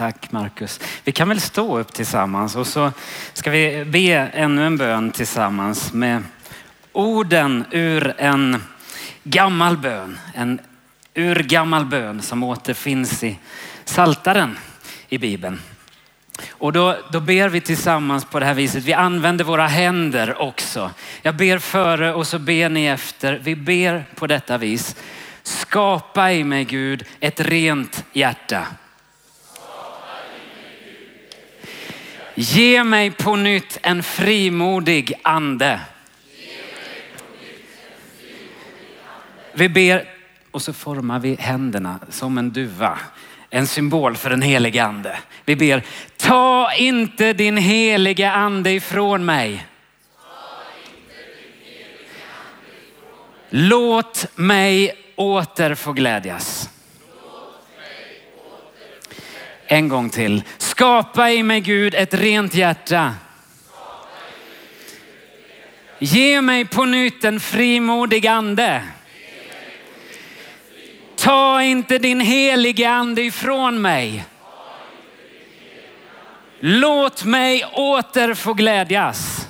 Tack Markus. Vi kan väl stå upp tillsammans och så ska vi be ännu en bön tillsammans med orden ur en gammal bön. En urgammal bön som återfinns i Saltaren i Bibeln. Och då, då ber vi tillsammans på det här viset. Vi använder våra händer också. Jag ber före och så ber ni efter. Vi ber på detta vis. Skapa i mig Gud ett rent hjärta. Ge mig på nytt en frimodig ande. Vi ber och så formar vi händerna som en duva. En symbol för den helige ande. Vi ber, ta inte din helige ande ifrån mig. Låt mig åter få glädjas. En gång till. Skapa i mig Gud ett rent hjärta. Ge mig på nytt en frimodig ande. Ta inte din helige ande ifrån mig. Låt mig åter få glädjas.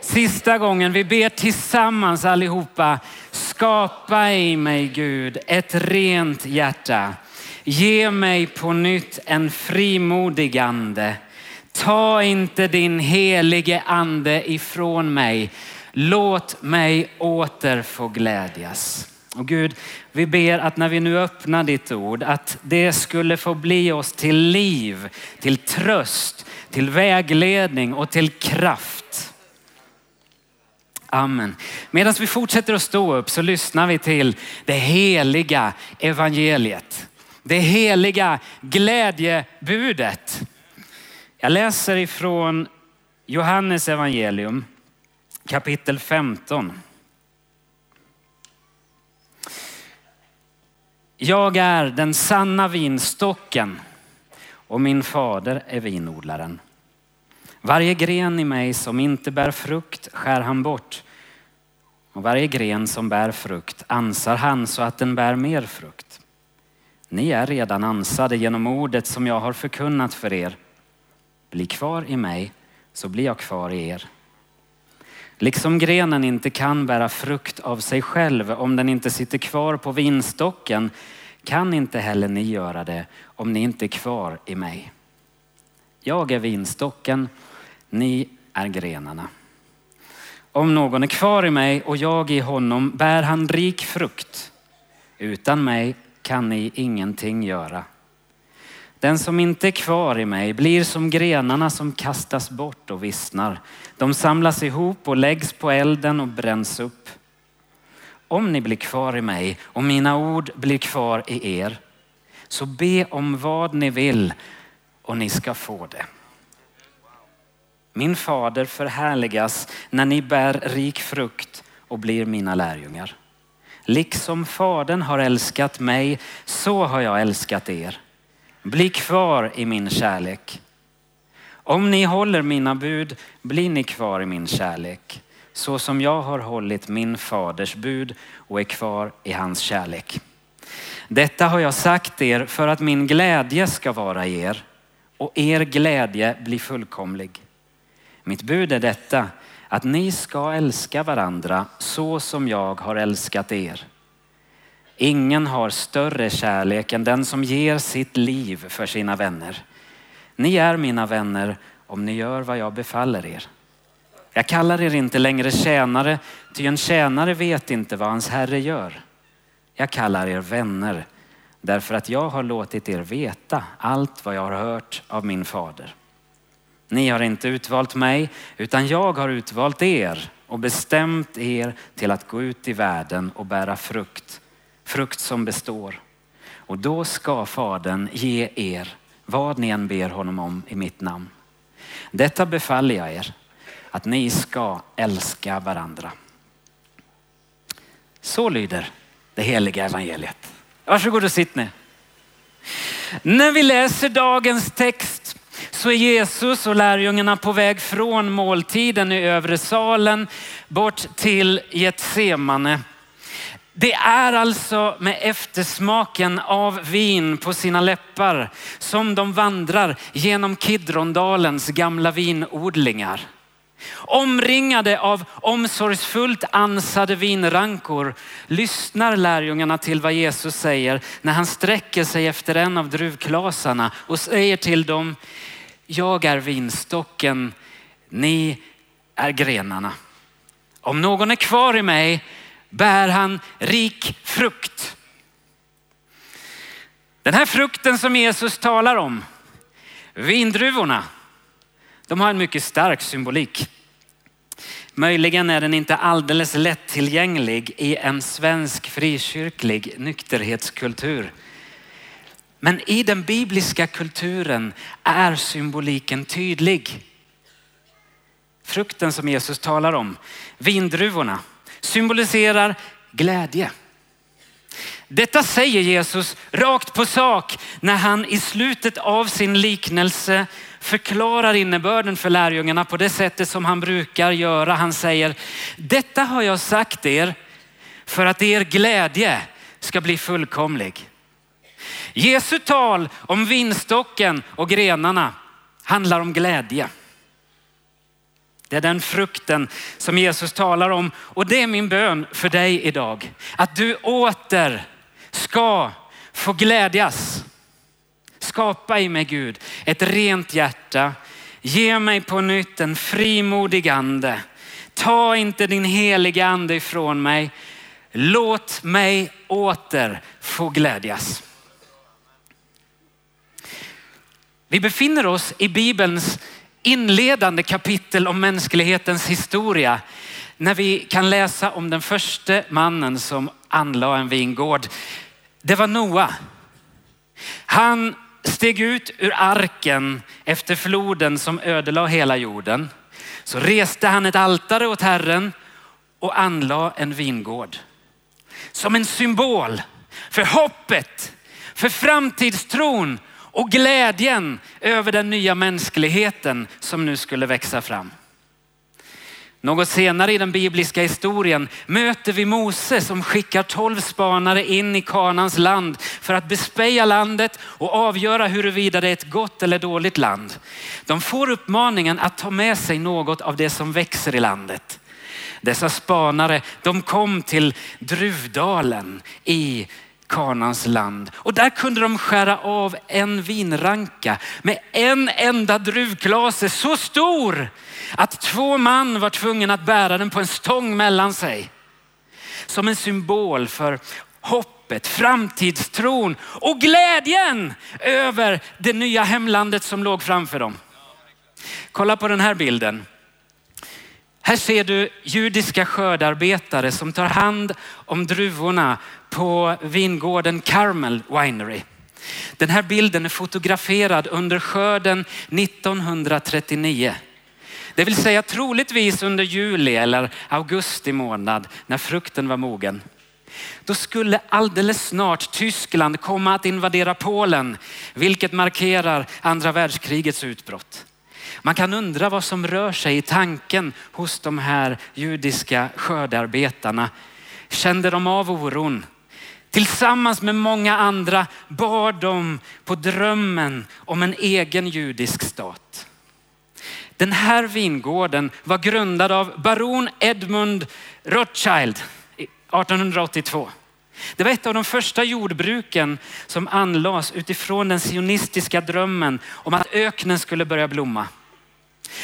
Sista gången vi ber tillsammans allihopa. Skapa i mig Gud ett rent hjärta. Ge mig på nytt en frimodig ande. Ta inte din helige ande ifrån mig. Låt mig åter få glädjas. Och Gud, vi ber att när vi nu öppnar ditt ord, att det skulle få bli oss till liv, till tröst, till vägledning och till kraft. Amen. Medan vi fortsätter att stå upp så lyssnar vi till det heliga evangeliet. Det heliga glädjebudet. Jag läser ifrån Johannes evangelium kapitel 15. Jag är den sanna vinstocken och min fader är vinodlaren. Varje gren i mig som inte bär frukt skär han bort och varje gren som bär frukt ansar han så att den bär mer frukt. Ni är redan ansade genom ordet som jag har förkunnat för er. Bli kvar i mig så blir jag kvar i er. Liksom grenen inte kan bära frukt av sig själv om den inte sitter kvar på vinstocken kan inte heller ni göra det om ni inte är kvar i mig. Jag är vinstocken, ni är grenarna. Om någon är kvar i mig och jag i honom bär han rik frukt. Utan mig kan ni ingenting göra. Den som inte är kvar i mig blir som grenarna som kastas bort och vissnar. De samlas ihop och läggs på elden och bränns upp. Om ni blir kvar i mig och mina ord blir kvar i er, så be om vad ni vill och ni ska få det. Min fader förhärligas när ni bär rik frukt och blir mina lärjungar. Liksom fadern har älskat mig, så har jag älskat er. Bli kvar i min kärlek. Om ni håller mina bud blir ni kvar i min kärlek, så som jag har hållit min faders bud och är kvar i hans kärlek. Detta har jag sagt er för att min glädje ska vara i er och er glädje bli fullkomlig. Mitt bud är detta, att ni ska älska varandra så som jag har älskat er. Ingen har större kärlek än den som ger sitt liv för sina vänner. Ni är mina vänner om ni gör vad jag befaller er. Jag kallar er inte längre tjänare, ty en tjänare vet inte vad hans herre gör. Jag kallar er vänner därför att jag har låtit er veta allt vad jag har hört av min fader. Ni har inte utvalt mig, utan jag har utvalt er och bestämt er till att gå ut i världen och bära frukt, frukt som består. Och då ska Fadern ge er vad ni än ber honom om i mitt namn. Detta befaller jag er, att ni ska älska varandra. Så lyder det heliga evangeliet. Varsågod och sitt ner. När vi läser dagens text så är Jesus och lärjungarna på väg från måltiden i övre salen bort till Getsemane. Det är alltså med eftersmaken av vin på sina läppar som de vandrar genom Kidrondalens gamla vinodlingar. Omringade av omsorgsfullt ansade vinrankor lyssnar lärjungarna till vad Jesus säger när han sträcker sig efter en av druvklasarna och säger till dem, jag är vinstocken, ni är grenarna. Om någon är kvar i mig bär han rik frukt. Den här frukten som Jesus talar om, vindruvorna, de har en mycket stark symbolik. Möjligen är den inte alldeles lättillgänglig i en svensk frikyrklig nykterhetskultur. Men i den bibliska kulturen är symboliken tydlig. Frukten som Jesus talar om, vindruvorna, symboliserar glädje. Detta säger Jesus rakt på sak när han i slutet av sin liknelse förklarar innebörden för lärjungarna på det sättet som han brukar göra. Han säger, detta har jag sagt er för att er glädje ska bli fullkomlig. Jesu tal om vinstocken och grenarna handlar om glädje. Det är den frukten som Jesus talar om och det är min bön för dig idag. Att du åter ska få glädjas. Skapa i mig Gud ett rent hjärta. Ge mig på nytt en frimodig ande. Ta inte din heliga ande ifrån mig. Låt mig åter få glädjas. Vi befinner oss i Bibelns inledande kapitel om mänsklighetens historia när vi kan läsa om den första mannen som anlade en vingård. Det var Noa. Han steg ut ur arken efter floden som ödelade hela jorden. Så reste han ett altare åt Herren och anlade en vingård. Som en symbol för hoppet, för framtidstron och glädjen över den nya mänskligheten som nu skulle växa fram. Något senare i den bibliska historien möter vi Mose som skickar tolv spanare in i Kanans land för att bespeja landet och avgöra huruvida det är ett gott eller dåligt land. De får uppmaningen att ta med sig något av det som växer i landet. Dessa spanare, de kom till Druvdalen i Kanans land. Och där kunde de skära av en vinranka med en enda druvklase så stor att två man var tvungna att bära den på en stång mellan sig. Som en symbol för hoppet, framtidstron och glädjen över det nya hemlandet som låg framför dem. Kolla på den här bilden. Här ser du judiska skördarbetare som tar hand om druvorna på vingården Carmel Winery. Den här bilden är fotograferad under skörden 1939. Det vill säga troligtvis under juli eller augusti månad när frukten var mogen. Då skulle alldeles snart Tyskland komma att invadera Polen, vilket markerar andra världskrigets utbrott. Man kan undra vad som rör sig i tanken hos de här judiska skördearbetarna. Kände de av oron? Tillsammans med många andra bar de på drömmen om en egen judisk stat. Den här vingården var grundad av baron Edmund Rothschild 1882. Det var ett av de första jordbruken som anlades utifrån den sionistiska drömmen om att öknen skulle börja blomma.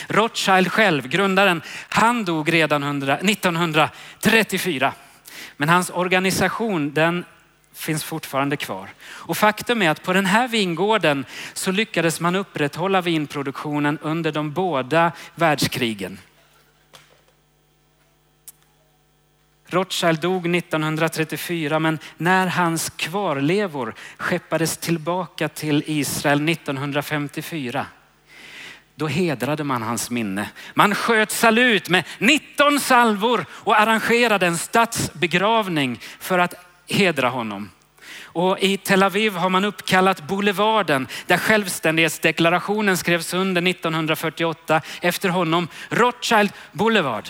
Rothschild själv, grundaren, han dog redan 1934. Men hans organisation den finns fortfarande kvar. Och faktum är att på den här vingården så lyckades man upprätthålla vinproduktionen under de båda världskrigen. Rothschild dog 1934 men när hans kvarlevor skeppades tillbaka till Israel 1954 då hedrade man hans minne. Man sköt salut med 19 salvor och arrangerade en statsbegravning för att hedra honom. Och i Tel Aviv har man uppkallat boulevarden där självständighetsdeklarationen skrevs under 1948 efter honom, Rothschild Boulevard.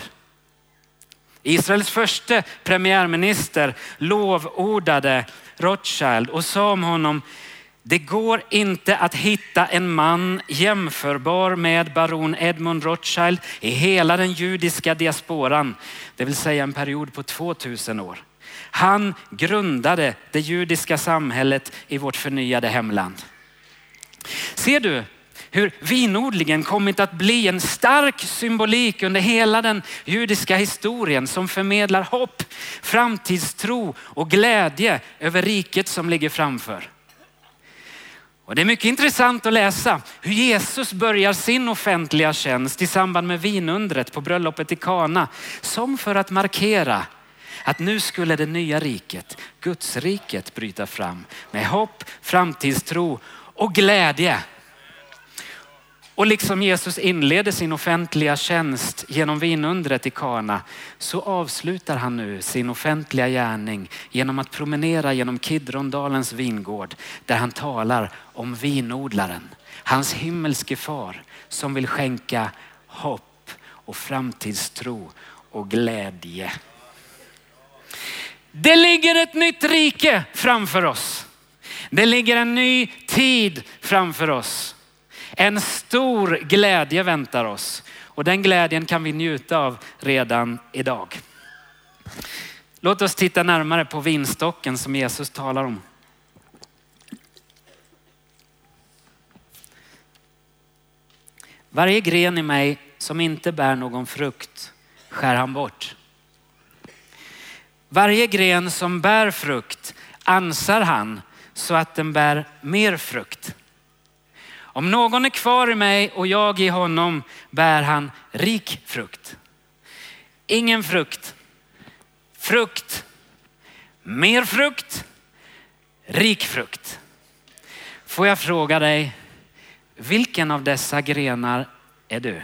Israels första premiärminister lovordade Rothschild och sa om honom, det går inte att hitta en man jämförbar med baron Edmund Rothschild i hela den judiska diasporan, det vill säga en period på 2000 år. Han grundade det judiska samhället i vårt förnyade hemland. Ser du hur vinodlingen kommit att bli en stark symbolik under hela den judiska historien som förmedlar hopp, framtidstro och glädje över riket som ligger framför. Och det är mycket intressant att läsa hur Jesus börjar sin offentliga tjänst i samband med vinundret på bröllopet i Kana. Som för att markera att nu skulle det nya riket, Guds riket bryta fram med hopp, framtidstro och glädje. Och liksom Jesus inleder sin offentliga tjänst genom vinundret i Kana så avslutar han nu sin offentliga gärning genom att promenera genom Kidrondalens vingård där han talar om vinodlaren, hans himmelske far som vill skänka hopp och framtidstro och glädje. Det ligger ett nytt rike framför oss. Det ligger en ny tid framför oss. En stor glädje väntar oss och den glädjen kan vi njuta av redan idag. Låt oss titta närmare på vinstocken som Jesus talar om. Varje gren i mig som inte bär någon frukt skär han bort. Varje gren som bär frukt ansar han så att den bär mer frukt. Om någon är kvar i mig och jag i honom bär han rik frukt. Ingen frukt. Frukt. Mer frukt. Rik frukt. Får jag fråga dig, vilken av dessa grenar är du?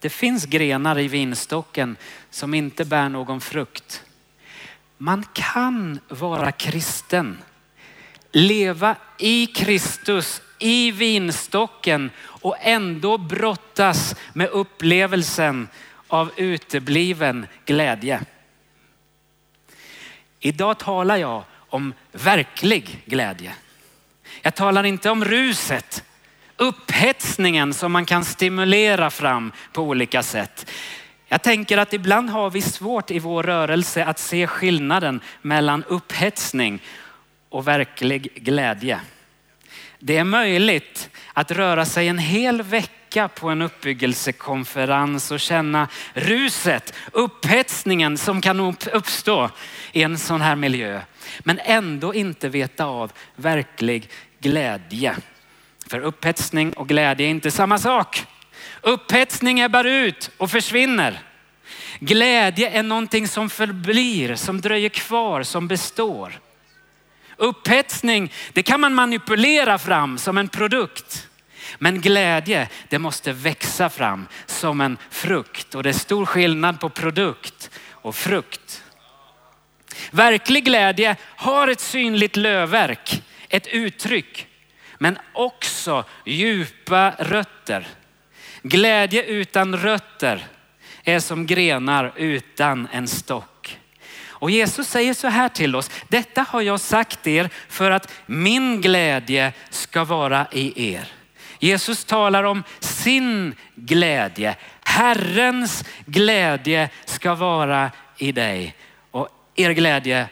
Det finns grenar i vinstocken som inte bär någon frukt. Man kan vara kristen, leva i Kristus i vinstocken och ändå brottas med upplevelsen av utebliven glädje. Idag talar jag om verklig glädje. Jag talar inte om ruset, upphetsningen som man kan stimulera fram på olika sätt. Jag tänker att ibland har vi svårt i vår rörelse att se skillnaden mellan upphetsning och verklig glädje. Det är möjligt att röra sig en hel vecka på en uppbyggelsekonferens och känna ruset, upphetsningen som kan uppstå i en sån här miljö. Men ändå inte veta av verklig glädje. För upphetsning och glädje är inte samma sak. Upphetsning ebbar ut och försvinner. Glädje är någonting som förblir, som dröjer kvar, som består. Upphetsning, det kan man manipulera fram som en produkt. Men glädje, det måste växa fram som en frukt och det är stor skillnad på produkt och frukt. Verklig glädje har ett synligt lövverk, ett uttryck, men också djupa rötter. Glädje utan rötter är som grenar utan en stock. Och Jesus säger så här till oss, detta har jag sagt er för att min glädje ska vara i er. Jesus talar om sin glädje. Herrens glädje ska vara i dig och er glädje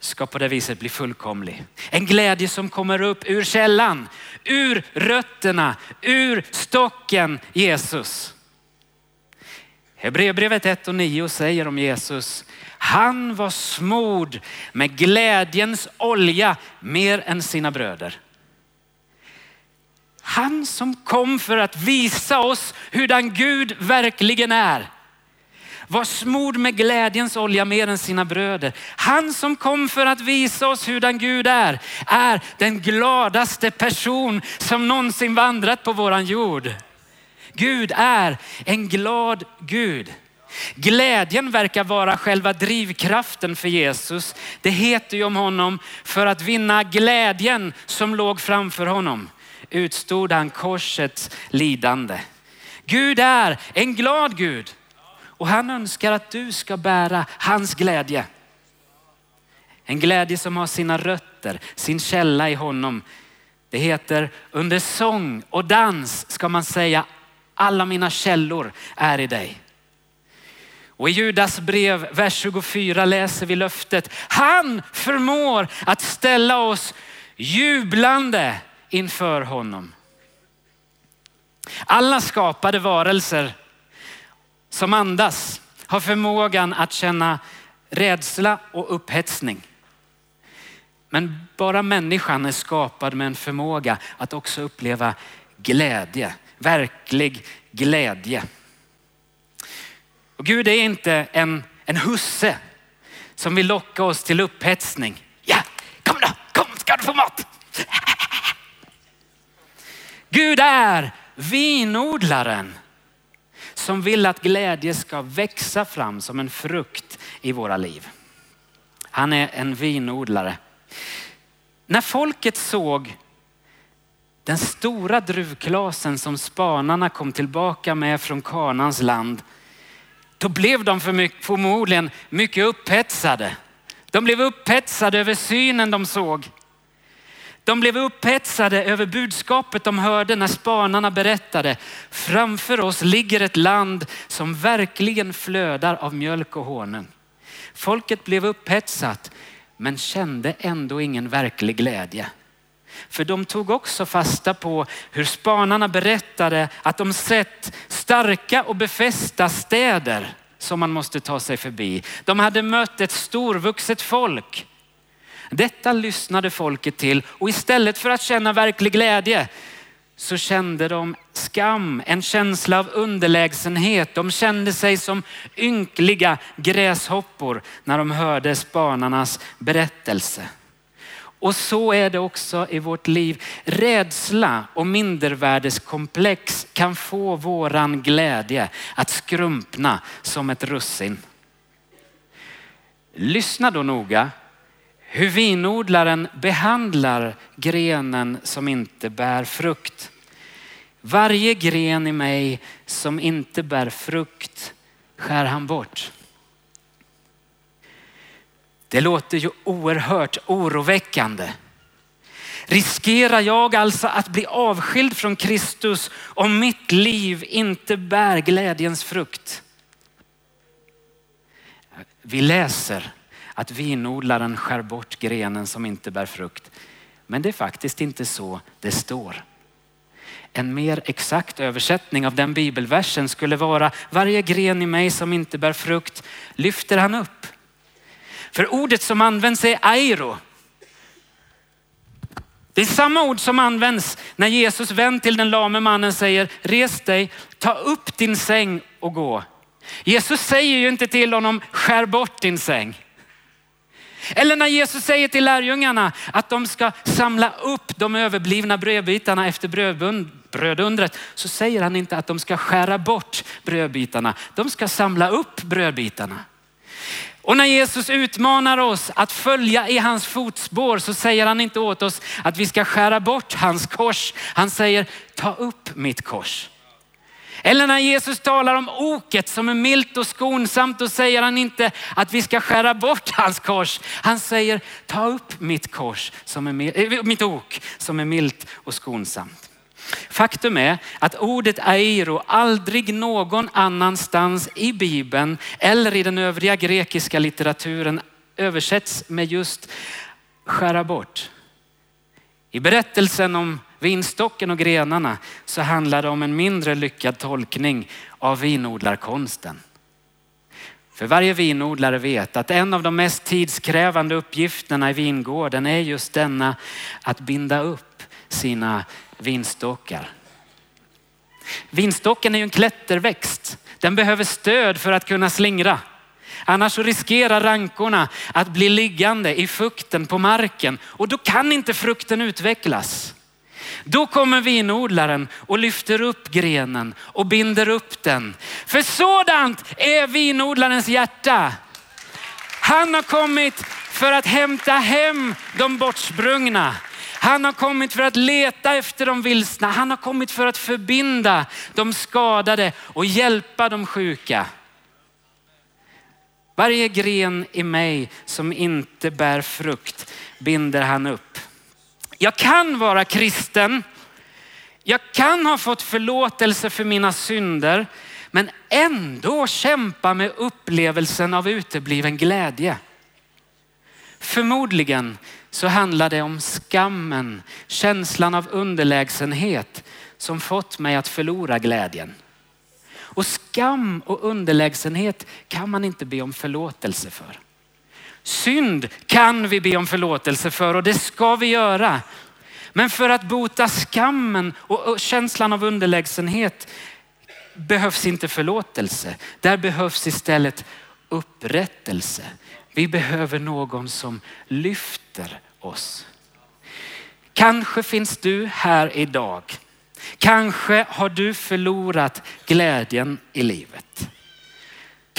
ska på det viset bli fullkomlig. En glädje som kommer upp ur källan, ur rötterna, ur stocken Jesus. Hebreerbrevet 1 och 9 säger om Jesus, han var smord med glädjens olja mer än sina bröder. Han som kom för att visa oss hurdan Gud verkligen är var smord med glädjens olja mer än sina bröder. Han som kom för att visa oss hurdan Gud är, är den gladaste person som någonsin vandrat på våran jord. Gud är en glad Gud. Glädjen verkar vara själva drivkraften för Jesus. Det heter ju om honom, för att vinna glädjen som låg framför honom utstod han korsets lidande. Gud är en glad Gud och han önskar att du ska bära hans glädje. En glädje som har sina rötter, sin källa i honom. Det heter under sång och dans ska man säga alla mina källor är i dig. Och i Judas brev, vers 24 läser vi löftet. Han förmår att ställa oss jublande inför honom. Alla skapade varelser som andas har förmågan att känna rädsla och upphetsning. Men bara människan är skapad med en förmåga att också uppleva glädje, verklig glädje. Och Gud är inte en, en husse som vill locka oss till upphetsning. Ja, kom då, kom ska du få mat. Gud är vinodlaren som vill att glädje ska växa fram som en frukt i våra liv. Han är en vinodlare. När folket såg den stora druvklasen som spanarna kom tillbaka med från Kanans land, då blev de för mycket, förmodligen mycket upphetsade. De blev upphetsade över synen de såg. De blev upphetsade över budskapet de hörde när spanarna berättade. Framför oss ligger ett land som verkligen flödar av mjölk och honung. Folket blev upphetsat men kände ändå ingen verklig glädje. För de tog också fasta på hur spanarna berättade att de sett starka och befästa städer som man måste ta sig förbi. De hade mött ett storvuxet folk detta lyssnade folket till och istället för att känna verklig glädje så kände de skam, en känsla av underlägsenhet. De kände sig som ynkliga gräshoppor när de hörde spanarnas berättelse. Och så är det också i vårt liv. Rädsla och mindervärdeskomplex kan få våran glädje att skrumpna som ett russin. Lyssna då noga hur vinodlaren behandlar grenen som inte bär frukt. Varje gren i mig som inte bär frukt skär han bort. Det låter ju oerhört oroväckande. Riskerar jag alltså att bli avskild från Kristus om mitt liv inte bär glädjens frukt? Vi läser att vinodlaren skär bort grenen som inte bär frukt. Men det är faktiskt inte så det står. En mer exakt översättning av den bibelversen skulle vara varje gren i mig som inte bär frukt lyfter han upp. För ordet som används är airo. Det är samma ord som används när Jesus vän till den lame mannen säger res dig, ta upp din säng och gå. Jesus säger ju inte till honom skär bort din säng. Eller när Jesus säger till lärjungarna att de ska samla upp de överblivna brödbitarna efter brödundret så säger han inte att de ska skära bort brödbitarna. De ska samla upp brödbitarna. Och när Jesus utmanar oss att följa i hans fotspår så säger han inte åt oss att vi ska skära bort hans kors. Han säger ta upp mitt kors. Eller när Jesus talar om oket som är milt och skonsamt, då säger han inte att vi ska skära bort hans kors. Han säger ta upp mitt kors, som är, milt, eh, mitt ok som är milt och skonsamt. Faktum är att ordet airo aldrig någon annanstans i Bibeln eller i den övriga grekiska litteraturen översätts med just skära bort. I berättelsen om vinstocken och grenarna så handlar det om en mindre lyckad tolkning av vinodlarkonsten. För varje vinodlare vet att en av de mest tidskrävande uppgifterna i vingården är just denna att binda upp sina vinstockar. Vinstocken är ju en klätterväxt. Den behöver stöd för att kunna slingra. Annars så riskerar rankorna att bli liggande i fukten på marken och då kan inte frukten utvecklas. Då kommer vinodlaren och lyfter upp grenen och binder upp den. För sådant är vinodlarens hjärta. Han har kommit för att hämta hem de bortsprungna. Han har kommit för att leta efter de vilsna. Han har kommit för att förbinda de skadade och hjälpa de sjuka. Varje gren i mig som inte bär frukt binder han upp. Jag kan vara kristen. Jag kan ha fått förlåtelse för mina synder, men ändå kämpa med upplevelsen av utebliven glädje. Förmodligen så handlar det om skammen, känslan av underlägsenhet som fått mig att förlora glädjen. Och skam och underlägsenhet kan man inte be om förlåtelse för. Synd kan vi be om förlåtelse för och det ska vi göra. Men för att bota skammen och känslan av underlägsenhet behövs inte förlåtelse. Där behövs istället upprättelse. Vi behöver någon som lyfter oss. Kanske finns du här idag. Kanske har du förlorat glädjen i livet.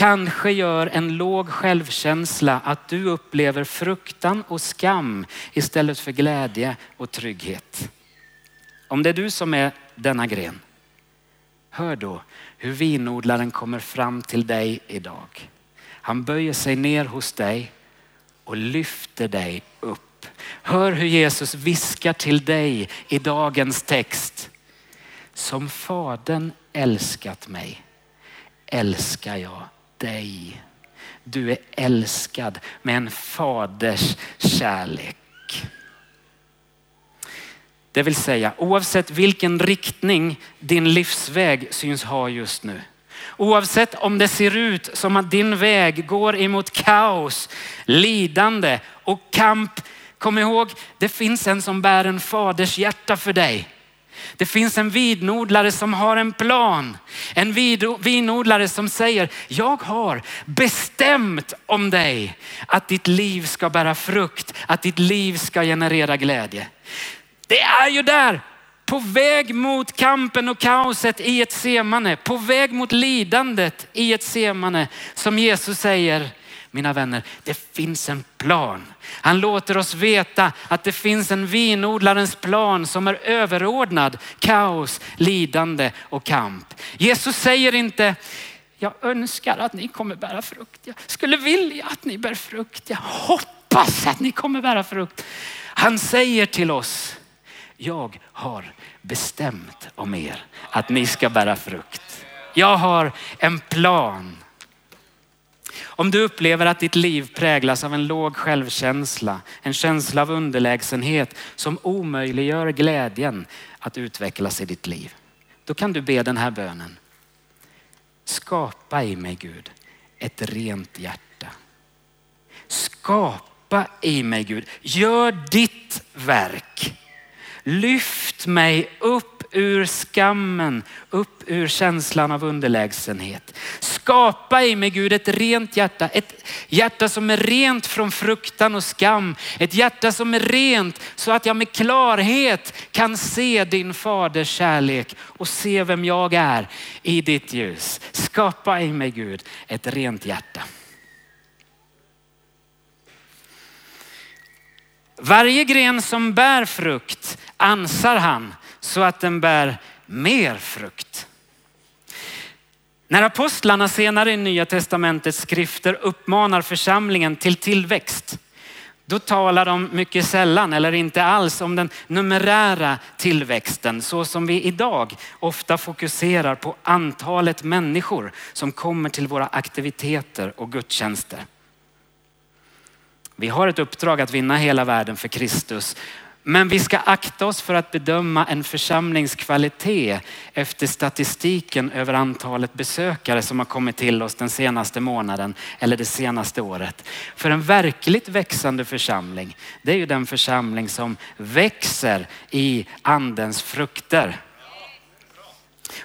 Kanske gör en låg självkänsla att du upplever fruktan och skam istället för glädje och trygghet. Om det är du som är denna gren, hör då hur vinodlaren kommer fram till dig idag. Han böjer sig ner hos dig och lyfter dig upp. Hör hur Jesus viskar till dig i dagens text. Som Fadern älskat mig älskar jag dig. Du är älskad med en faders kärlek. Det vill säga oavsett vilken riktning din livsväg syns ha just nu. Oavsett om det ser ut som att din väg går emot kaos, lidande och kamp. Kom ihåg, det finns en som bär en faders hjärta för dig. Det finns en vinodlare som har en plan. En vinodlare som säger, jag har bestämt om dig att ditt liv ska bära frukt, att ditt liv ska generera glädje. Det är ju där på väg mot kampen och kaoset i ett semane, på väg mot lidandet i ett semane som Jesus säger, mina vänner, det finns en plan. Han låter oss veta att det finns en vinodlarens plan som är överordnad kaos, lidande och kamp. Jesus säger inte, jag önskar att ni kommer bära frukt. Jag skulle vilja att ni bär frukt. Jag hoppas att ni kommer bära frukt. Han säger till oss, jag har bestämt om er att ni ska bära frukt. Jag har en plan. Om du upplever att ditt liv präglas av en låg självkänsla, en känsla av underlägsenhet som omöjliggör glädjen att utvecklas i ditt liv. Då kan du be den här bönen. Skapa i mig Gud ett rent hjärta. Skapa i mig Gud. Gör ditt verk. Lyft mig upp ur skammen, upp ur känslan av underlägsenhet. Skapa i mig Gud ett rent hjärta, ett hjärta som är rent från fruktan och skam. Ett hjärta som är rent så att jag med klarhet kan se din faders kärlek och se vem jag är i ditt ljus. Skapa i mig Gud ett rent hjärta. Varje gren som bär frukt ansar han så att den bär mer frukt. När apostlarna senare i Nya Testamentets skrifter uppmanar församlingen till tillväxt, då talar de mycket sällan eller inte alls om den numerära tillväxten så som vi idag ofta fokuserar på antalet människor som kommer till våra aktiviteter och gudstjänster. Vi har ett uppdrag att vinna hela världen för Kristus men vi ska akta oss för att bedöma en församlingskvalitet efter statistiken över antalet besökare som har kommit till oss den senaste månaden eller det senaste året. För en verkligt växande församling, det är ju den församling som växer i andens frukter.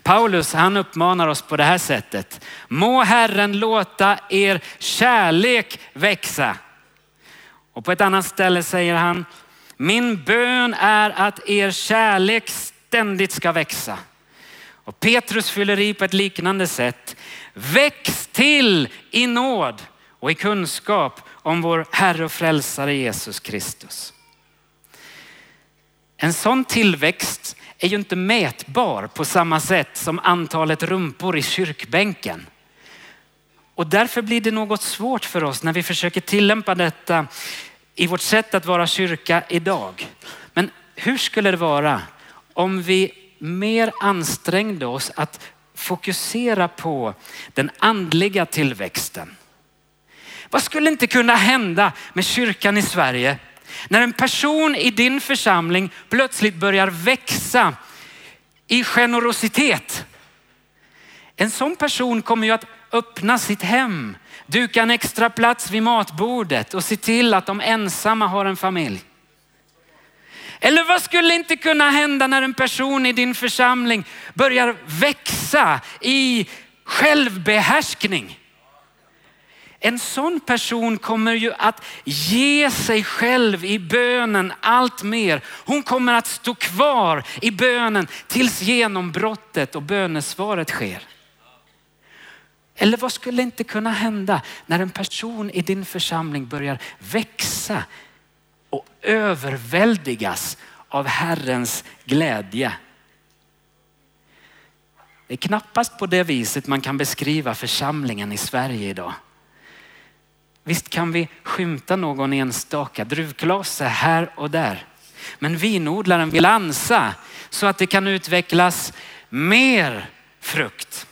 Paulus han uppmanar oss på det här sättet. Må Herren låta er kärlek växa. Och på ett annat ställe säger han, min bön är att er kärlek ständigt ska växa. Och Petrus fyller i på ett liknande sätt. Väx till i nåd och i kunskap om vår Herre och frälsare Jesus Kristus. En sån tillväxt är ju inte mätbar på samma sätt som antalet rumpor i kyrkbänken. Och därför blir det något svårt för oss när vi försöker tillämpa detta i vårt sätt att vara kyrka idag. Men hur skulle det vara om vi mer ansträngde oss att fokusera på den andliga tillväxten? Vad skulle inte kunna hända med kyrkan i Sverige när en person i din församling plötsligt börjar växa i generositet? En sån person kommer ju att öppna sitt hem, duka en extra plats vid matbordet och se till att de ensamma har en familj. Eller vad skulle inte kunna hända när en person i din församling börjar växa i självbehärskning? En sån person kommer ju att ge sig själv i bönen allt mer. Hon kommer att stå kvar i bönen tills genombrottet och bönesvaret sker. Eller vad skulle inte kunna hända när en person i din församling börjar växa och överväldigas av Herrens glädje? Det är knappast på det viset man kan beskriva församlingen i Sverige idag. Visst kan vi skymta någon enstaka druvklase här och där. Men vinodlaren vill ansa så att det kan utvecklas mer frukt.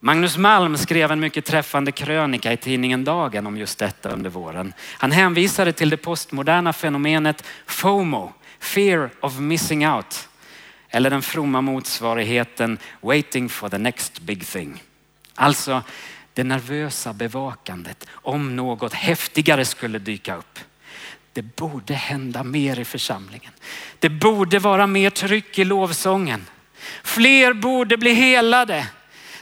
Magnus Malm skrev en mycket träffande krönika i tidningen Dagen om just detta under våren. Han hänvisade till det postmoderna fenomenet FOMO, fear of missing out. Eller den fromma motsvarigheten waiting for the next big thing. Alltså det nervösa bevakandet om något häftigare skulle dyka upp. Det borde hända mer i församlingen. Det borde vara mer tryck i lovsången. Fler borde bli helade.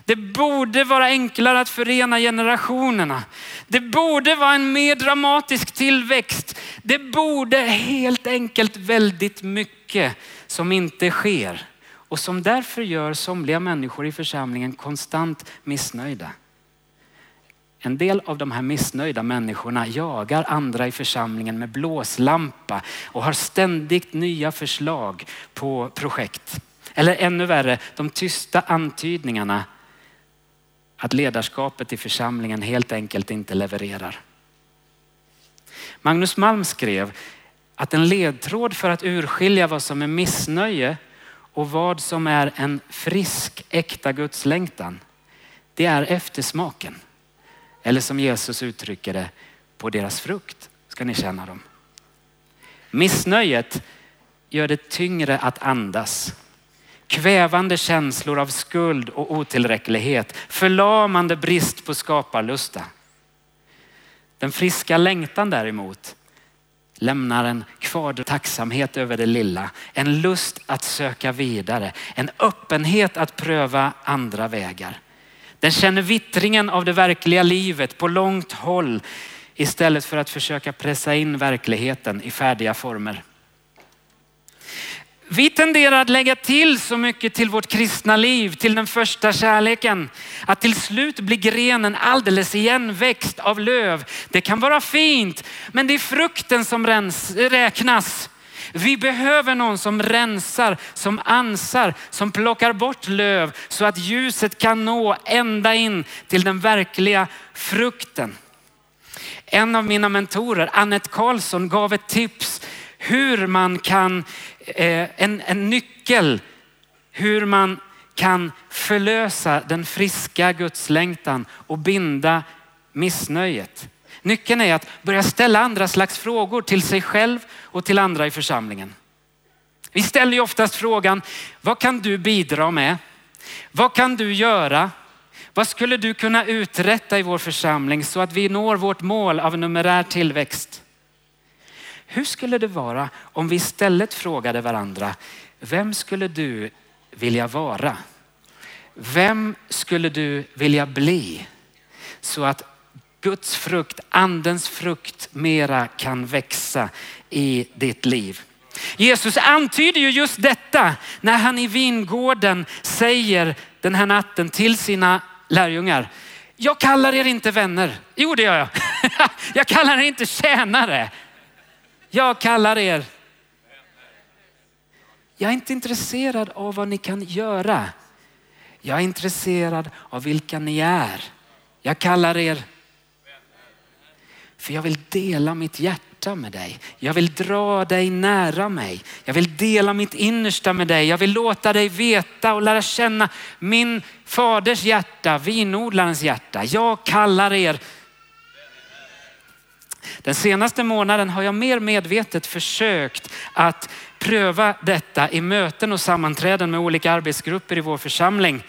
Det borde vara enklare att förena generationerna. Det borde vara en mer dramatisk tillväxt. Det borde helt enkelt väldigt mycket som inte sker och som därför gör somliga människor i församlingen konstant missnöjda. En del av de här missnöjda människorna jagar andra i församlingen med blåslampa och har ständigt nya förslag på projekt. Eller ännu värre, de tysta antydningarna att ledarskapet i församlingen helt enkelt inte levererar. Magnus Malm skrev att en ledtråd för att urskilja vad som är missnöje och vad som är en frisk, äkta gudslängtan, det är eftersmaken. Eller som Jesus uttrycker det, på deras frukt ska ni känna dem. Missnöjet gör det tyngre att andas. Kvävande känslor av skuld och otillräcklighet. Förlamande brist på skaparlusta. Den friska längtan däremot lämnar en kvar tacksamhet över det lilla, en lust att söka vidare, en öppenhet att pröva andra vägar. Den känner vittringen av det verkliga livet på långt håll istället för att försöka pressa in verkligheten i färdiga former. Vi tenderar att lägga till så mycket till vårt kristna liv, till den första kärleken, att till slut blir grenen alldeles igenväxt av löv. Det kan vara fint, men det är frukten som räknas. Vi behöver någon som rensar, som ansar, som plockar bort löv så att ljuset kan nå ända in till den verkliga frukten. En av mina mentorer, Annette Karlsson, gav ett tips hur man kan, Eh, en, en nyckel, hur man kan förlösa den friska Guds längtan och binda missnöjet. Nyckeln är att börja ställa andra slags frågor till sig själv och till andra i församlingen. Vi ställer ju oftast frågan, vad kan du bidra med? Vad kan du göra? Vad skulle du kunna uträtta i vår församling så att vi når vårt mål av numerär tillväxt? Hur skulle det vara om vi istället frågade varandra, vem skulle du vilja vara? Vem skulle du vilja bli? Så att Guds frukt, andens frukt mera kan växa i ditt liv. Jesus antyder ju just detta när han i vingården säger den här natten till sina lärjungar. Jag kallar er inte vänner. Jo, det gör jag. Jag kallar er inte tjänare. Jag kallar er. Jag är inte intresserad av vad ni kan göra. Jag är intresserad av vilka ni är. Jag kallar er för jag vill dela mitt hjärta med dig. Jag vill dra dig nära mig. Jag vill dela mitt innersta med dig. Jag vill låta dig veta och lära känna min faders hjärta, vinodlarens hjärta. Jag kallar er den senaste månaden har jag mer medvetet försökt att pröva detta i möten och sammanträden med olika arbetsgrupper i vår församling.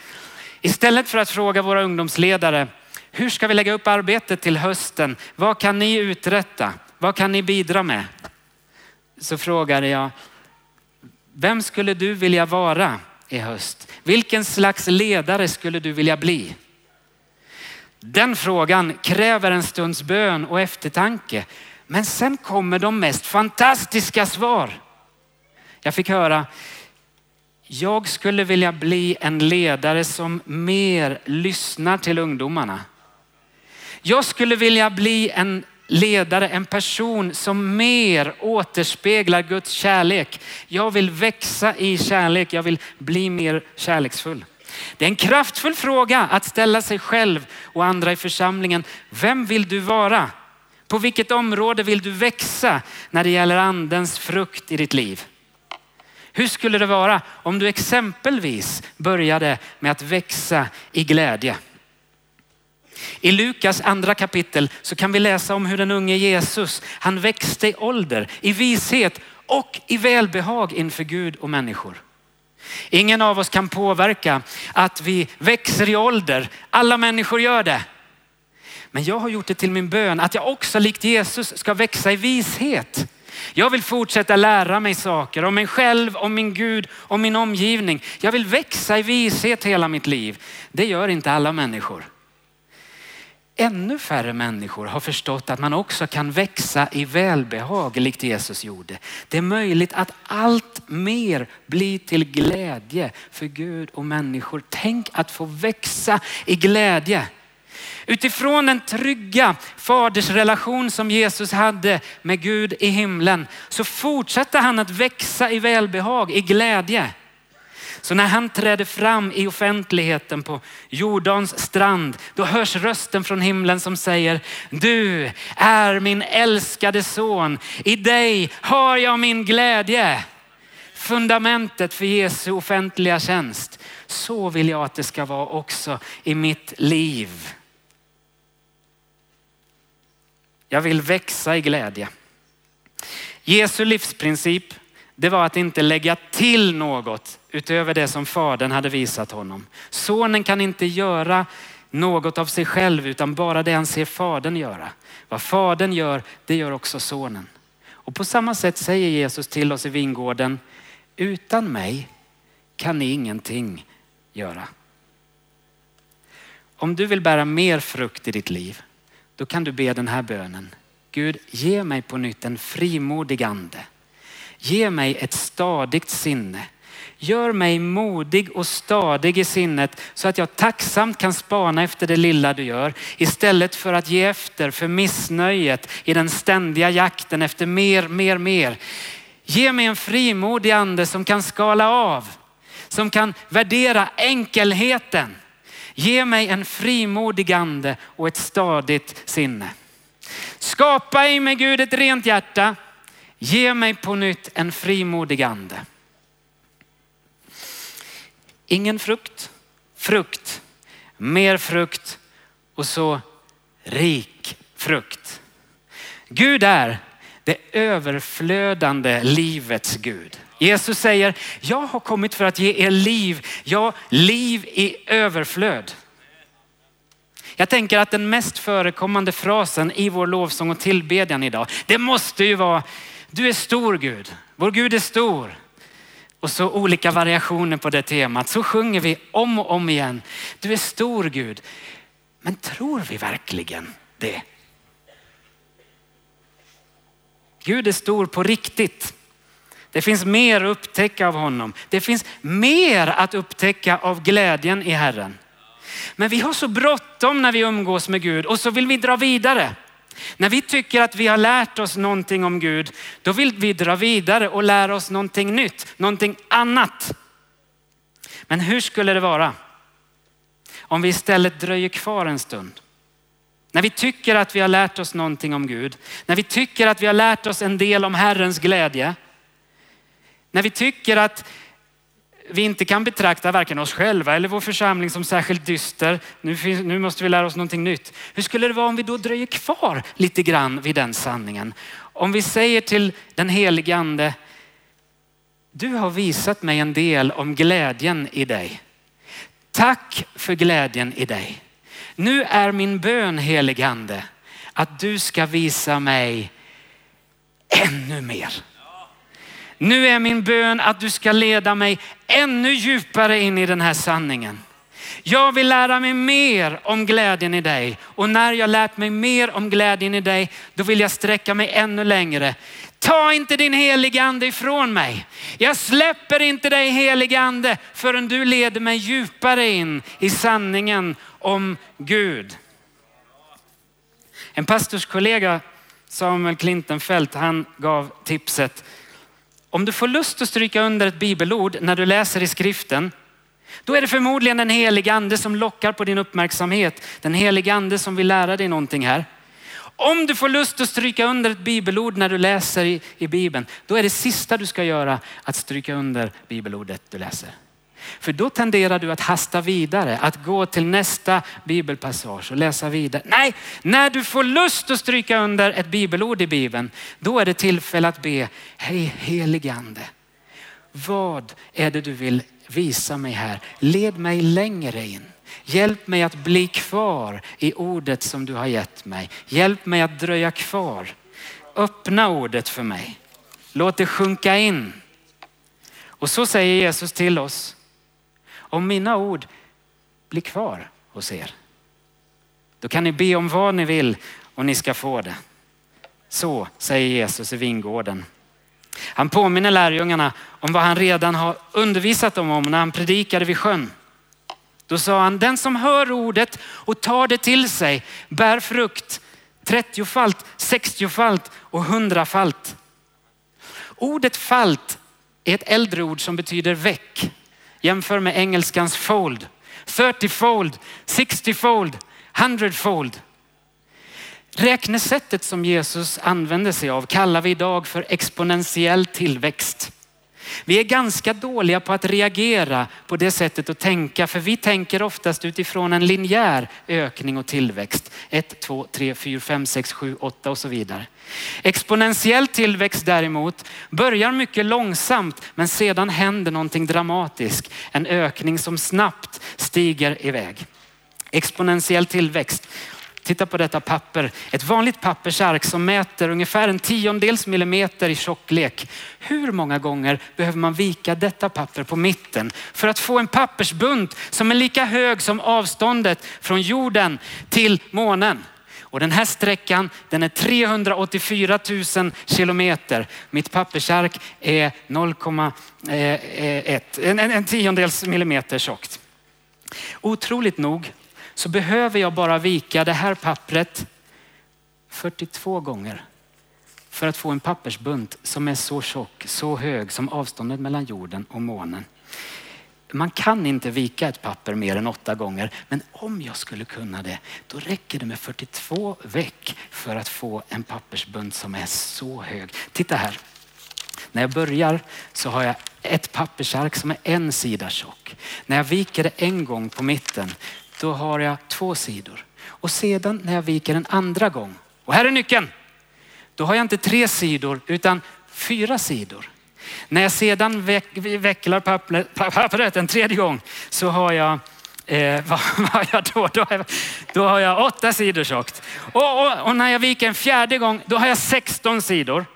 Istället för att fråga våra ungdomsledare, hur ska vi lägga upp arbetet till hösten? Vad kan ni uträtta? Vad kan ni bidra med? Så frågade jag, vem skulle du vilja vara i höst? Vilken slags ledare skulle du vilja bli? Den frågan kräver en stunds bön och eftertanke. Men sen kommer de mest fantastiska svar. Jag fick höra, jag skulle vilja bli en ledare som mer lyssnar till ungdomarna. Jag skulle vilja bli en ledare, en person som mer återspeglar Guds kärlek. Jag vill växa i kärlek, jag vill bli mer kärleksfull. Det är en kraftfull fråga att ställa sig själv och andra i församlingen. Vem vill du vara? På vilket område vill du växa när det gäller andens frukt i ditt liv? Hur skulle det vara om du exempelvis började med att växa i glädje? I Lukas andra kapitel så kan vi läsa om hur den unge Jesus, han växte i ålder, i vishet och i välbehag inför Gud och människor. Ingen av oss kan påverka att vi växer i ålder. Alla människor gör det. Men jag har gjort det till min bön att jag också likt Jesus ska växa i vishet. Jag vill fortsätta lära mig saker om mig själv, om min Gud, om min omgivning. Jag vill växa i vishet hela mitt liv. Det gör inte alla människor. Ännu färre människor har förstått att man också kan växa i välbehag likt Jesus gjorde. Det är möjligt att allt mer blir till glädje för Gud och människor. Tänk att få växa i glädje. Utifrån den trygga fadersrelation som Jesus hade med Gud i himlen så fortsatte han att växa i välbehag, i glädje. Så när han träder fram i offentligheten på Jordans strand, då hörs rösten från himlen som säger, du är min älskade son. I dig har jag min glädje. Fundamentet för Jesu offentliga tjänst. Så vill jag att det ska vara också i mitt liv. Jag vill växa i glädje. Jesu livsprincip, det var att inte lägga till något utöver det som fadern hade visat honom. Sonen kan inte göra något av sig själv utan bara det han ser fadern göra. Vad fadern gör, det gör också sonen. Och på samma sätt säger Jesus till oss i vingården, utan mig kan ni ingenting göra. Om du vill bära mer frukt i ditt liv, då kan du be den här bönen. Gud, ge mig på nytt en frimodig ande. Ge mig ett stadigt sinne. Gör mig modig och stadig i sinnet så att jag tacksamt kan spana efter det lilla du gör istället för att ge efter för missnöjet i den ständiga jakten efter mer, mer, mer. Ge mig en frimodig ande som kan skala av, som kan värdera enkelheten. Ge mig en frimodig ande och ett stadigt sinne. Skapa i mig Gud ett rent hjärta. Ge mig på nytt en frimodig ande. Ingen frukt, frukt, mer frukt och så rik frukt. Gud är det överflödande livets Gud. Jesus säger, jag har kommit för att ge er liv, ja liv i överflöd. Jag tänker att den mest förekommande frasen i vår lovsång och tillbedjan idag, det måste ju vara, du är stor Gud, vår Gud är stor och så olika variationer på det temat. Så sjunger vi om och om igen. Du är stor Gud. Men tror vi verkligen det? Gud är stor på riktigt. Det finns mer att upptäcka av honom. Det finns mer att upptäcka av glädjen i Herren. Men vi har så bråttom när vi umgås med Gud och så vill vi dra vidare. När vi tycker att vi har lärt oss någonting om Gud, då vill vi dra vidare och lära oss någonting nytt, någonting annat. Men hur skulle det vara om vi istället dröjer kvar en stund. När vi tycker att vi har lärt oss någonting om Gud, när vi tycker att vi har lärt oss en del om Herrens glädje, när vi tycker att vi inte kan betrakta varken oss själva eller vår församling som särskilt dyster. Nu, finns, nu, måste vi lära oss någonting nytt. Hur skulle det vara om vi då dröjer kvar lite grann vid den sanningen? Om vi säger till den helige ande, du har visat mig en del om glädjen i dig. Tack för glädjen i dig. Nu är min bön helige ande att du ska visa mig ännu mer. Nu är min bön att du ska leda mig ännu djupare in i den här sanningen. Jag vill lära mig mer om glädjen i dig och när jag lärt mig mer om glädjen i dig, då vill jag sträcka mig ännu längre. Ta inte din heliga ande ifrån mig. Jag släpper inte dig heliga ande förrän du leder mig djupare in i sanningen om Gud. En pastorskollega, Samuel Klintenfeldt, han gav tipset om du får lust att stryka under ett bibelord när du läser i skriften, då är det förmodligen den helige ande som lockar på din uppmärksamhet. Den helige ande som vill lära dig någonting här. Om du får lust att stryka under ett bibelord när du läser i, i Bibeln, då är det sista du ska göra att stryka under bibelordet du läser. För då tenderar du att hasta vidare, att gå till nästa bibelpassage och läsa vidare. Nej, när du får lust att stryka under ett bibelord i Bibeln, då är det tillfälle att be, hej helige ande. Vad är det du vill visa mig här? Led mig längre in. Hjälp mig att bli kvar i ordet som du har gett mig. Hjälp mig att dröja kvar. Öppna ordet för mig. Låt det sjunka in. Och så säger Jesus till oss. Om mina ord blir kvar hos er, då kan ni be om vad ni vill och ni ska få det. Så säger Jesus i vingården. Han påminner lärjungarna om vad han redan har undervisat dem om när han predikade vid sjön. Då sa han, den som hör ordet och tar det till sig bär frukt 30-falt, 60-falt och 100-falt. Ordet falt är ett äldre ord som betyder väck. Jämför med engelskans fold. 30-fold, 60-fold, 100-fold. Räknesättet som Jesus använde sig av kallar vi idag för exponentiell tillväxt. Vi är ganska dåliga på att reagera på det sättet att tänka, för vi tänker oftast utifrån en linjär ökning och tillväxt. 1, 2, 3, 4, 5, 6, 7, 8 och så vidare. Exponentiell tillväxt däremot börjar mycket långsamt, men sedan händer någonting dramatiskt. En ökning som snabbt stiger iväg. Exponentiell tillväxt Titta på detta papper. Ett vanligt pappersark som mäter ungefär en tiondels millimeter i tjocklek. Hur många gånger behöver man vika detta papper på mitten för att få en pappersbunt som är lika hög som avståndet från jorden till månen? Och den här sträckan den är 384 000 kilometer. Mitt pappersark är 0,1, eh, eh, en, en tiondels millimeter tjockt. Otroligt nog så behöver jag bara vika det här pappret 42 gånger för att få en pappersbunt som är så tjock, så hög som avståndet mellan jorden och månen. Man kan inte vika ett papper mer än åtta gånger, men om jag skulle kunna det, då räcker det med 42 veck för att få en pappersbunt som är så hög. Titta här. När jag börjar så har jag ett pappersark som är en sida tjock. När jag viker det en gång på mitten, då har jag två sidor. Och sedan när jag viker en andra gång, och här är nyckeln, då har jag inte tre sidor utan fyra sidor. När jag sedan veck, vecklar pappret, pappret en tredje gång så har jag Eh, vad har jag då? Då har jag, då har jag åtta sidor tjockt. Och, och, och, när jag viker en fjärde gång, då har jag 16 sidor.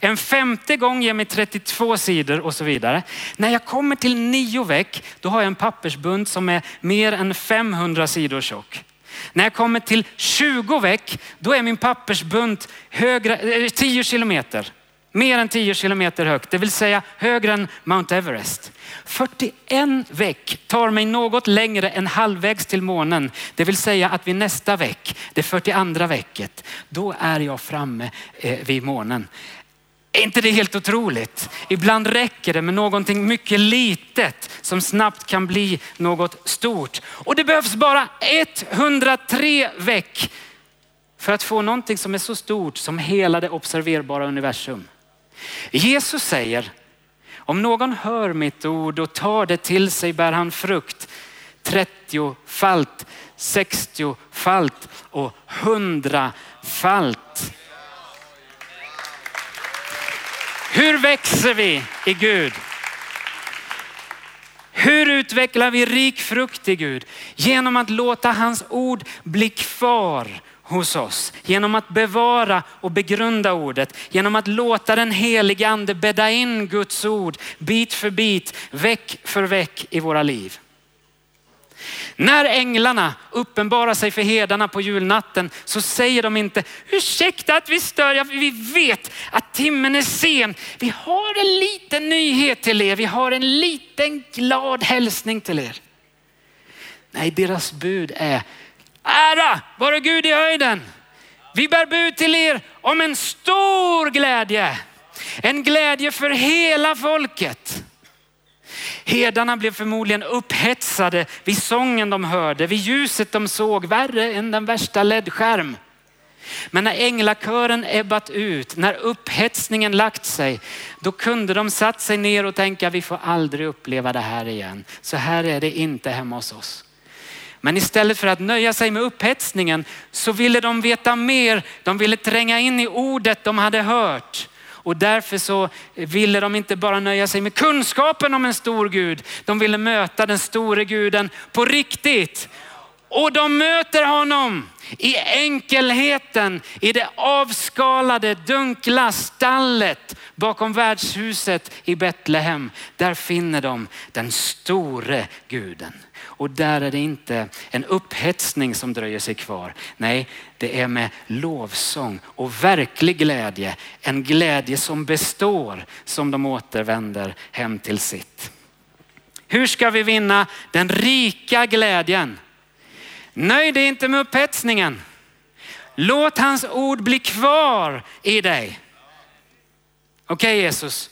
En femte gång ger mig 32 sidor och så vidare. När jag kommer till nio veck, då har jag en pappersbunt som är mer än 500 sidor tjock. När jag kommer till 20 veck, då är min pappersbunt högre, eh, 10 kilometer. Mer än 10 kilometer högt, det vill säga högre än Mount Everest. 41 veck tar mig något längre än halvvägs till månen. Det vill säga att vid nästa veck, det 42 vecket, då är jag framme eh, vid månen. Är inte det helt otroligt? Ibland räcker det med någonting mycket litet som snabbt kan bli något stort. Och det behövs bara 103 veck för att få någonting som är så stort som hela det observerbara universum. Jesus säger, om någon hör mitt ord och tar det till sig bär han frukt 30-falt, 60-falt och 100-falt. Hur växer vi i Gud? Hur utvecklar vi rik frukt i Gud? Genom att låta hans ord bli kvar hos oss. Genom att bevara och begrunda ordet. Genom att låta den helige ande bädda in Guds ord bit för bit, veck för veck i våra liv. När änglarna uppenbarar sig för herdarna på julnatten så säger de inte ursäkta att vi stör, vi vet att timmen är sen. Vi har en liten nyhet till er, vi har en liten glad hälsning till er. Nej, deras bud är ära vare Gud i höjden. Vi bär bud till er om en stor glädje. En glädje för hela folket. Herdarna blev förmodligen upphetsade vid sången de hörde, vid ljuset de såg, värre än den värsta ledskärm. Men när änglakören ebbat ut, när upphetsningen lagt sig, då kunde de satt sig ner och tänka vi får aldrig uppleva det här igen. Så här är det inte hemma hos oss. Men istället för att nöja sig med upphetsningen så ville de veta mer. De ville tränga in i ordet de hade hört. Och därför så ville de inte bara nöja sig med kunskapen om en stor Gud. De ville möta den store guden på riktigt. Och de möter honom i enkelheten, i det avskalade dunkla stallet bakom värdshuset i Betlehem. Där finner de den store guden. Och där är det inte en upphetsning som dröjer sig kvar. Nej, det är med lovsång och verklig glädje. En glädje som består som de återvänder hem till sitt. Hur ska vi vinna den rika glädjen? Nöj dig inte med upphetsningen. Låt hans ord bli kvar i dig. Okej okay, Jesus,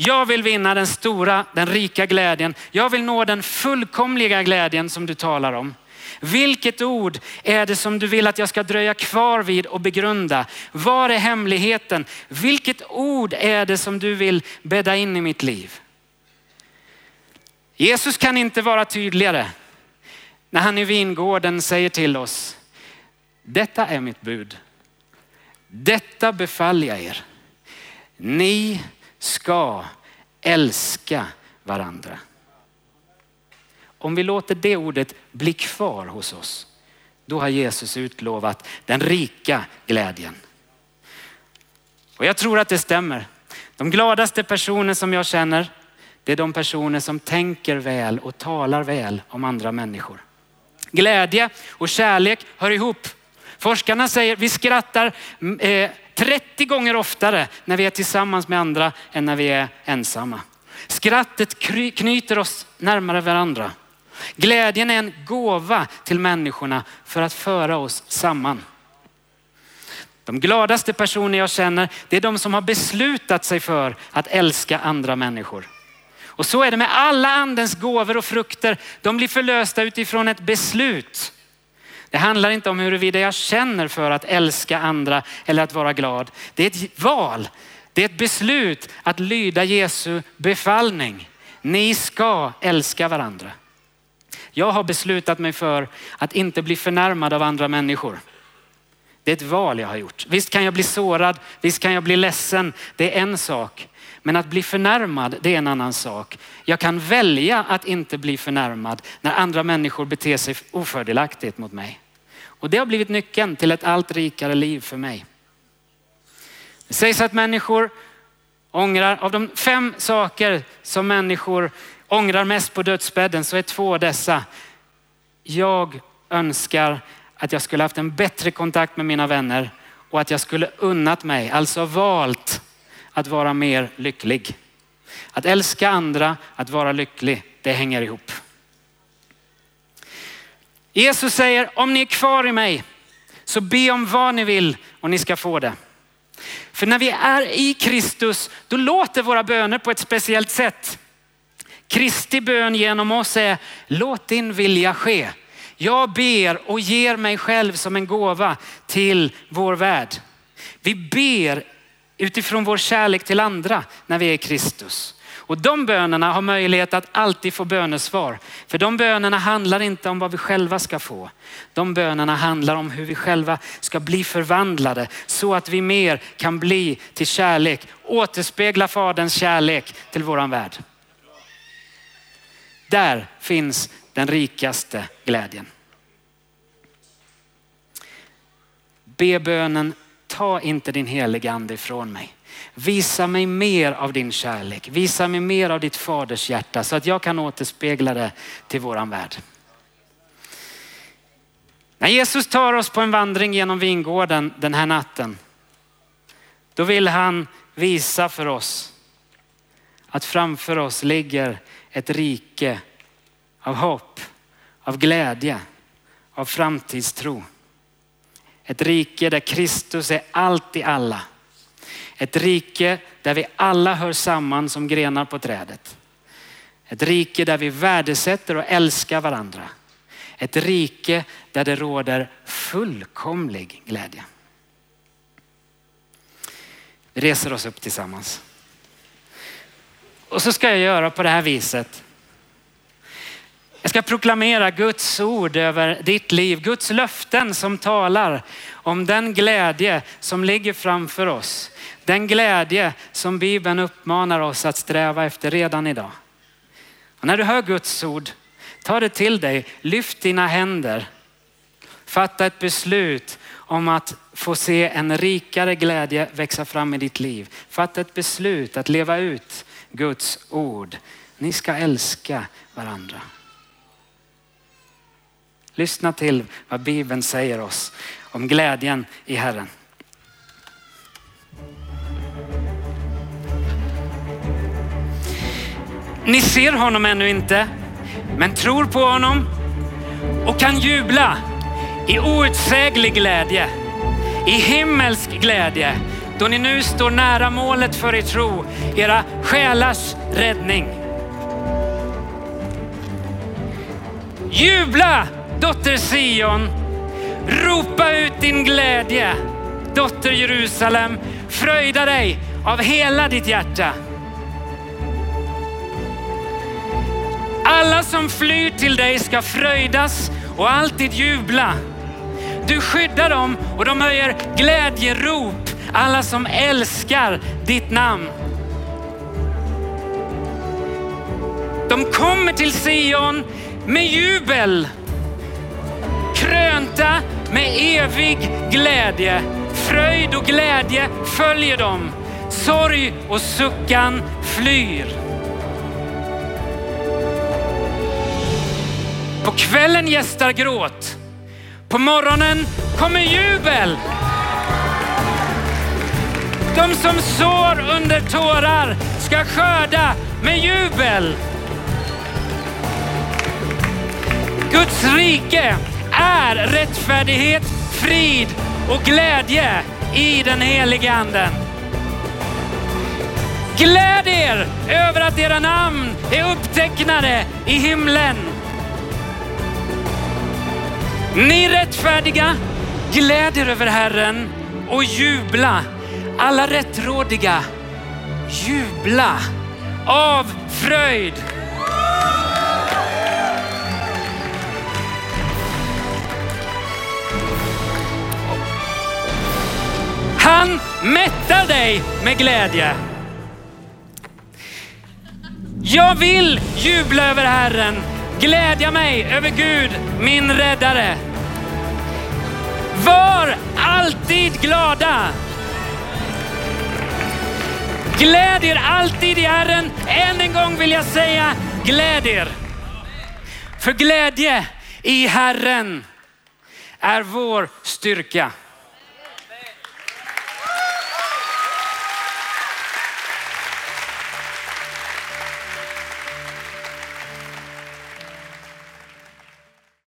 jag vill vinna den stora, den rika glädjen. Jag vill nå den fullkomliga glädjen som du talar om. Vilket ord är det som du vill att jag ska dröja kvar vid och begrunda? Var är hemligheten? Vilket ord är det som du vill bädda in i mitt liv? Jesus kan inte vara tydligare när han i vingården säger till oss, detta är mitt bud. Detta befaller jag er. Ni ska älska varandra. Om vi låter det ordet bli kvar hos oss, då har Jesus utlovat den rika glädjen. Och jag tror att det stämmer. De gladaste personer som jag känner, det är de personer som tänker väl och talar väl om andra människor. Glädje och kärlek hör ihop. Forskarna säger vi skrattar mm, eh, 30 gånger oftare när vi är tillsammans med andra än när vi är ensamma. Skrattet knyter oss närmare varandra. Glädjen är en gåva till människorna för att föra oss samman. De gladaste personer jag känner, det är de som har beslutat sig för att älska andra människor. Och så är det med alla andens gåvor och frukter. De blir förlösta utifrån ett beslut. Det handlar inte om huruvida jag känner för att älska andra eller att vara glad. Det är ett val. Det är ett beslut att lyda Jesu befallning. Ni ska älska varandra. Jag har beslutat mig för att inte bli förnärmad av andra människor. Det är ett val jag har gjort. Visst kan jag bli sårad, visst kan jag bli ledsen. Det är en sak. Men att bli förnärmad, det är en annan sak. Jag kan välja att inte bli förnärmad när andra människor beter sig ofördelaktigt mot mig. Och det har blivit nyckeln till ett allt rikare liv för mig. Det sägs att människor ångrar, av de fem saker som människor ångrar mest på dödsbädden så är två dessa. Jag önskar att jag skulle haft en bättre kontakt med mina vänner och att jag skulle unnat mig, alltså valt att vara mer lycklig. Att älska andra, att vara lycklig, det hänger ihop. Jesus säger, om ni är kvar i mig så be om vad ni vill och ni ska få det. För när vi är i Kristus, då låter våra böner på ett speciellt sätt. Kristi bön genom oss är, låt din vilja ske. Jag ber och ger mig själv som en gåva till vår värld. Vi ber utifrån vår kärlek till andra när vi är i Kristus. Och de bönerna har möjlighet att alltid få bönesvar. För de bönerna handlar inte om vad vi själva ska få. De bönerna handlar om hur vi själva ska bli förvandlade så att vi mer kan bli till kärlek, återspegla faderns kärlek till våran värld. Där finns den rikaste glädjen. Be bönen, ta inte din heliga ande ifrån mig. Visa mig mer av din kärlek. Visa mig mer av ditt faders hjärta så att jag kan återspegla det till våran värld. När Jesus tar oss på en vandring genom vingården den här natten, då vill han visa för oss att framför oss ligger ett rike av hopp, av glädje, av framtidstro. Ett rike där Kristus är allt i alla. Ett rike där vi alla hör samman som grenar på trädet. Ett rike där vi värdesätter och älskar varandra. Ett rike där det råder fullkomlig glädje. Vi reser oss upp tillsammans. Och så ska jag göra på det här viset. Jag ska proklamera Guds ord över ditt liv, Guds löften som talar om den glädje som ligger framför oss. Den glädje som Bibeln uppmanar oss att sträva efter redan idag. Och när du hör Guds ord, ta det till dig, lyft dina händer, fatta ett beslut om att få se en rikare glädje växa fram i ditt liv. Fatta ett beslut att leva ut Guds ord. Ni ska älska varandra. Lyssna till vad Bibeln säger oss om glädjen i Herren. Ni ser honom ännu inte, men tror på honom och kan jubla i outsäglig glädje, i himmelsk glädje, då ni nu står nära målet för er tro, era själars räddning. Jubla dotter Sion, ropa ut din glädje. Dotter Jerusalem, fröjda dig av hela ditt hjärta. Alla som flyr till dig ska fröjdas och alltid jubla. Du skyddar dem och de höjer glädjerop, alla som älskar ditt namn. De kommer till Sion med jubel, krönta med evig glädje. Fröjd och glädje följer dem. Sorg och suckan flyr. På kvällen gästar gråt. På morgonen kommer jubel. De som sår under tårar ska skörda med jubel. Guds rike är rättfärdighet, frid och glädje i den helige anden. Gläd er över att era namn är upptecknade i himlen. Ni rättfärdiga, gläd er över Herren och jubla. Alla rättrådiga, jubla av fröjd. Han mättar dig med glädje. Jag vill jubla över Herren, glädja mig över Gud, min räddare. Var alltid glada. Gläd er alltid i Herren. Än en gång vill jag säga, gläd er. För glädje i Herren är vår styrka.